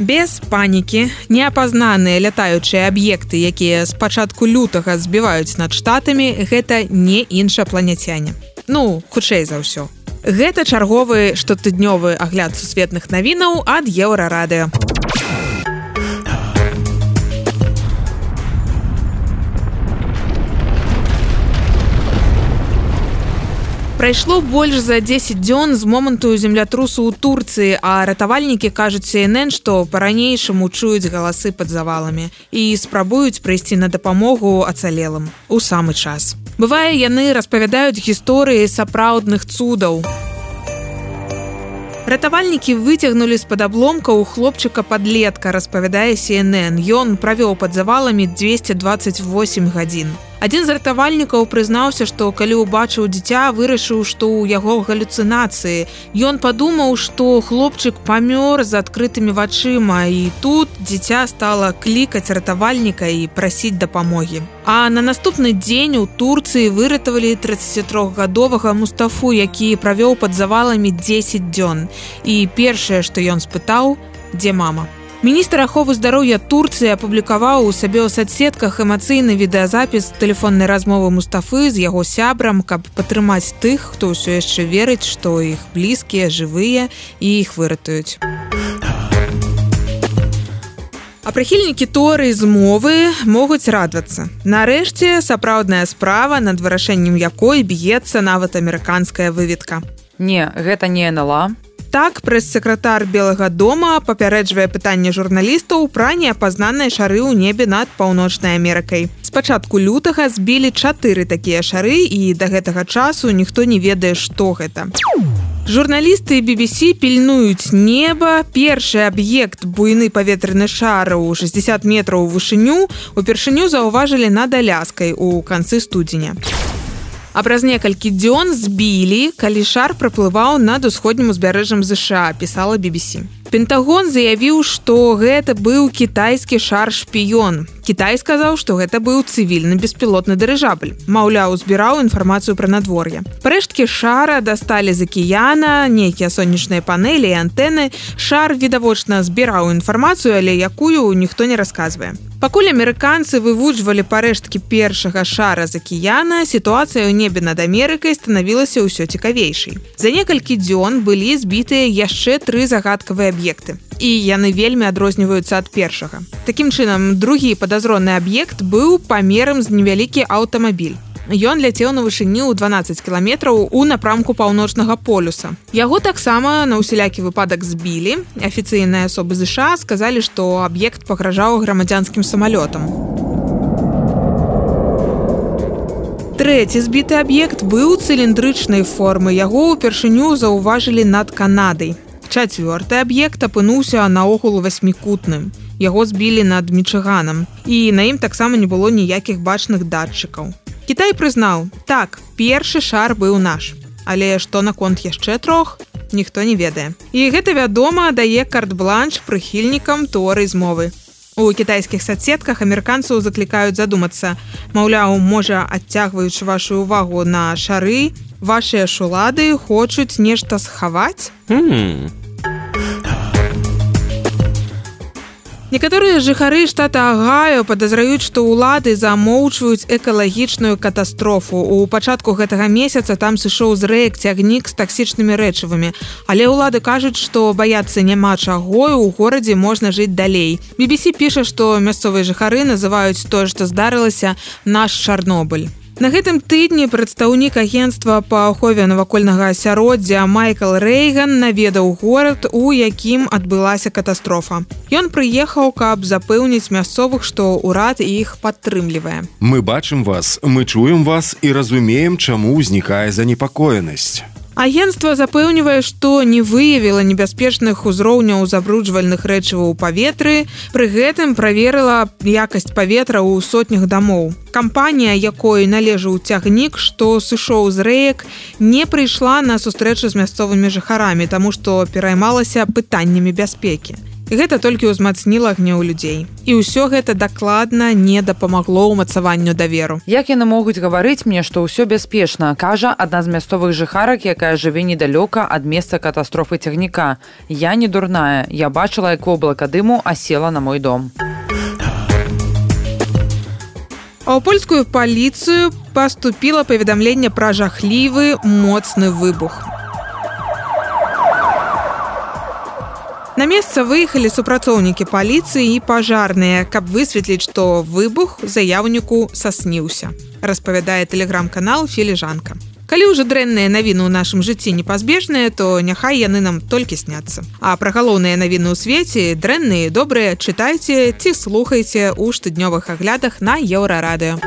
без панікі. Неапазнаныя лятаючыя аб'екты якія з пачатку лютага збіваюць над штатамі гэта не іншапланецяне. Ну хутчэй за ўсё. Гэта чарговы штотыднёвы агляд сусветных навінаў ад еўрарадыо Прайшло больш за 10 дзён з моманту землятрусу ў Турцыі, а ратавальнікі кажуць CNN, што па-ранейшаму чуюць галасы пад заваламі і спрабуюць прыйсці на дапамогу ацалелым у самы час. Бывае, яны распавядаюць гісторыі сапраўдных цудаў. Ратавальнікі выцягнулі з-пад абломка ў хлопчыка падлетка, распавядае CNN. Ён правёў пад заваламі 228 гадзін. Адзін з ратавальнікаў прызнаўся, што калі ўбачыў дзіця, вырашыў, што ў яго галюцынацыі. Ён падумаў, што хлопчык памёр з адкрытымі вачыма і тут дзіця стала клікаць ратавальніка і прасіць дапамогі. А на наступны дзень у Турцыі выратавалі 33гадовага мустафу, які правёў пад заваламі 10 дзён. І першае, што ён спытаў, дзе мама. Міністр аховы здароўя Турцыі апублікаваў у сабе ў садсетках эмацыйны відэазапіс тэлефоннай размовы мустафы з яго сябрам, каб падтрымаць тых, хто ўсё яшчэ верыць, што іх блізкія жывыя і іх выратуюць. А прыхільнікі торы з мовы могуць радавацца. Нарэшце сапраўдная справа над вырашэннем якой б'ецца нават амерыканская выведка. Не, гэта не НЛА, Так прэс-сакратар белага дома папярэджвае пытанне журналістаў пра неапазнаныя шары ў небе над паўночнай Амерыкай. Спачатку лютага збілі чатыры такія шары і да гэтага часу ніхто не ведае, што гэта. Журналісты BBC пільнуюць неба. Першы аб'ект буйны паветраны шар у 60 метраў вышыню упершыню заўважылі над аляскай у канцы студзеня. А праз некалькі дзён збілі, калі шар праплываў над усходнім узбярэжжам ЗША, пісала BBC. Пентагон заявіў, што гэта быў кітайскі шар шпіён. Кітай сказаў, што гэта быў цывільны беспілотны дырыжабль. Маўляў, збіраў інфармацыю пра надвор'е. Прэшткі шара дасталі з акіяна, нейкія сонечныя панелі і антэны. Шар відавочна збіраў інфармацыю, але якую ніхто не расказвае. Пакуль амерыканцы вывучвалі парэшткі першага шара з акіяна, сітуацыя ў небе над Амерыкай станавілася ўсё цікавейшай. За некалькі дзён былі збітыя яшчэ тры загадкавыя аб'екты. І яны вельмі адрозніваюцца ад першага. Такім чынам другі падазроны аб'ект быў памерам з невялікі аўтамабіль Ён ляцеў на вышыню ў 12 кіламетраў у напрамку паўночнага полюса. Яго таксама на ўсялякі выпадак збілі. Афіцыйныя асобы ЗША сказалі, што аб'ект пагражаў грамадзянскім самалётам. Трэці збіты аб'ект быў цыліндрычнай формы. Яго ўпершыню заўважылі над Канадай. Чацвёрты аб'ект апынуўся наогул васьмікутным. Яго збілі над мічыганам і на ім таксама не было ніякіх бачных датчыкаў. Кітай прызнаў: так, першы шар быў наш. Але што наконт яшчэ трох, ніхто не ведае. І гэта вядома дае карт-бланш прыхільнікам торы з мовы. У кітайскіх садсетках амерыканцаў заклікаюць задумацца. Маўляў, можа, адцягваючы вашу ўвагу на шары, вашыя шулады хочуць нешта схаваць. Mm. Некаторыя жыхары штата Агаю падазраюць, што ўлады замоўчваюць экалагічную катастрофу. У пачатку гэтага месяца там сышоў з рэек цягнік з таксічнымі рэчывамі. Але ўлады кажуць, што баяцца няма чаго і ў горадзе можна жыць далей. BBC піша, што мясцовыя жыхары называюць тое, што здарылася наш Чарнобыль. На гэтым тыдні прадстаўнік агенства па ахове навакольнага асяроддзя Майкл Рэйган наведаў горад, у якім адбылася катастрофа. Ён прыехаў, каб запэўніць мясцовых, што ўрад іх падтрымлівае. Мы бачым вас, мы чуем вас і разумеем, чаму ўзнікае занепакоенасць. Агенства запэўнівае, што не выявіла небяспечных узроўняў забруджвальных рэчываў у паветры. Пры гэтым праверыла якасць паветра ў сотнях дамоў. Кампанія, якой належаў цягнік, што сышоў з рэек, не прыйшла на сустрэчу з мясцовымі жыхарамі, таму што пераймалася пытаннямі бяспекі. Гэта толькі ўзмацніла гнеў людзей. І ўсё гэта дакладна не дапамагло ўмацаванню даверу. Як яны могуць гаварыць мне, што ўсё бяспечна, кажа адна з мясцовых жыхарак, якая жыве недалёка ад месца катастрофы цягніка. Я не дурная, я бачыла, як воблака дыму асела на мой дом. А ў польскую паліцыю паступіла паведамленне пра жахлівы моцны выбух. На месца выехалі супрацоўнікі паліцыі і пажарныя, каб высветліць, што выбух заяўніку сасніўся. распавядае тэлеграм-канал філіжанка. Калі ўжо дрэнныя навіны ў нашым жыцці непазбежныя, то няхай яны нам толькі сняцца. А пра галоўныя навіны ў свеце дрэнныя добрыя чытайце ці слухайце ў штоднёвых аглядах на еўрарадыё.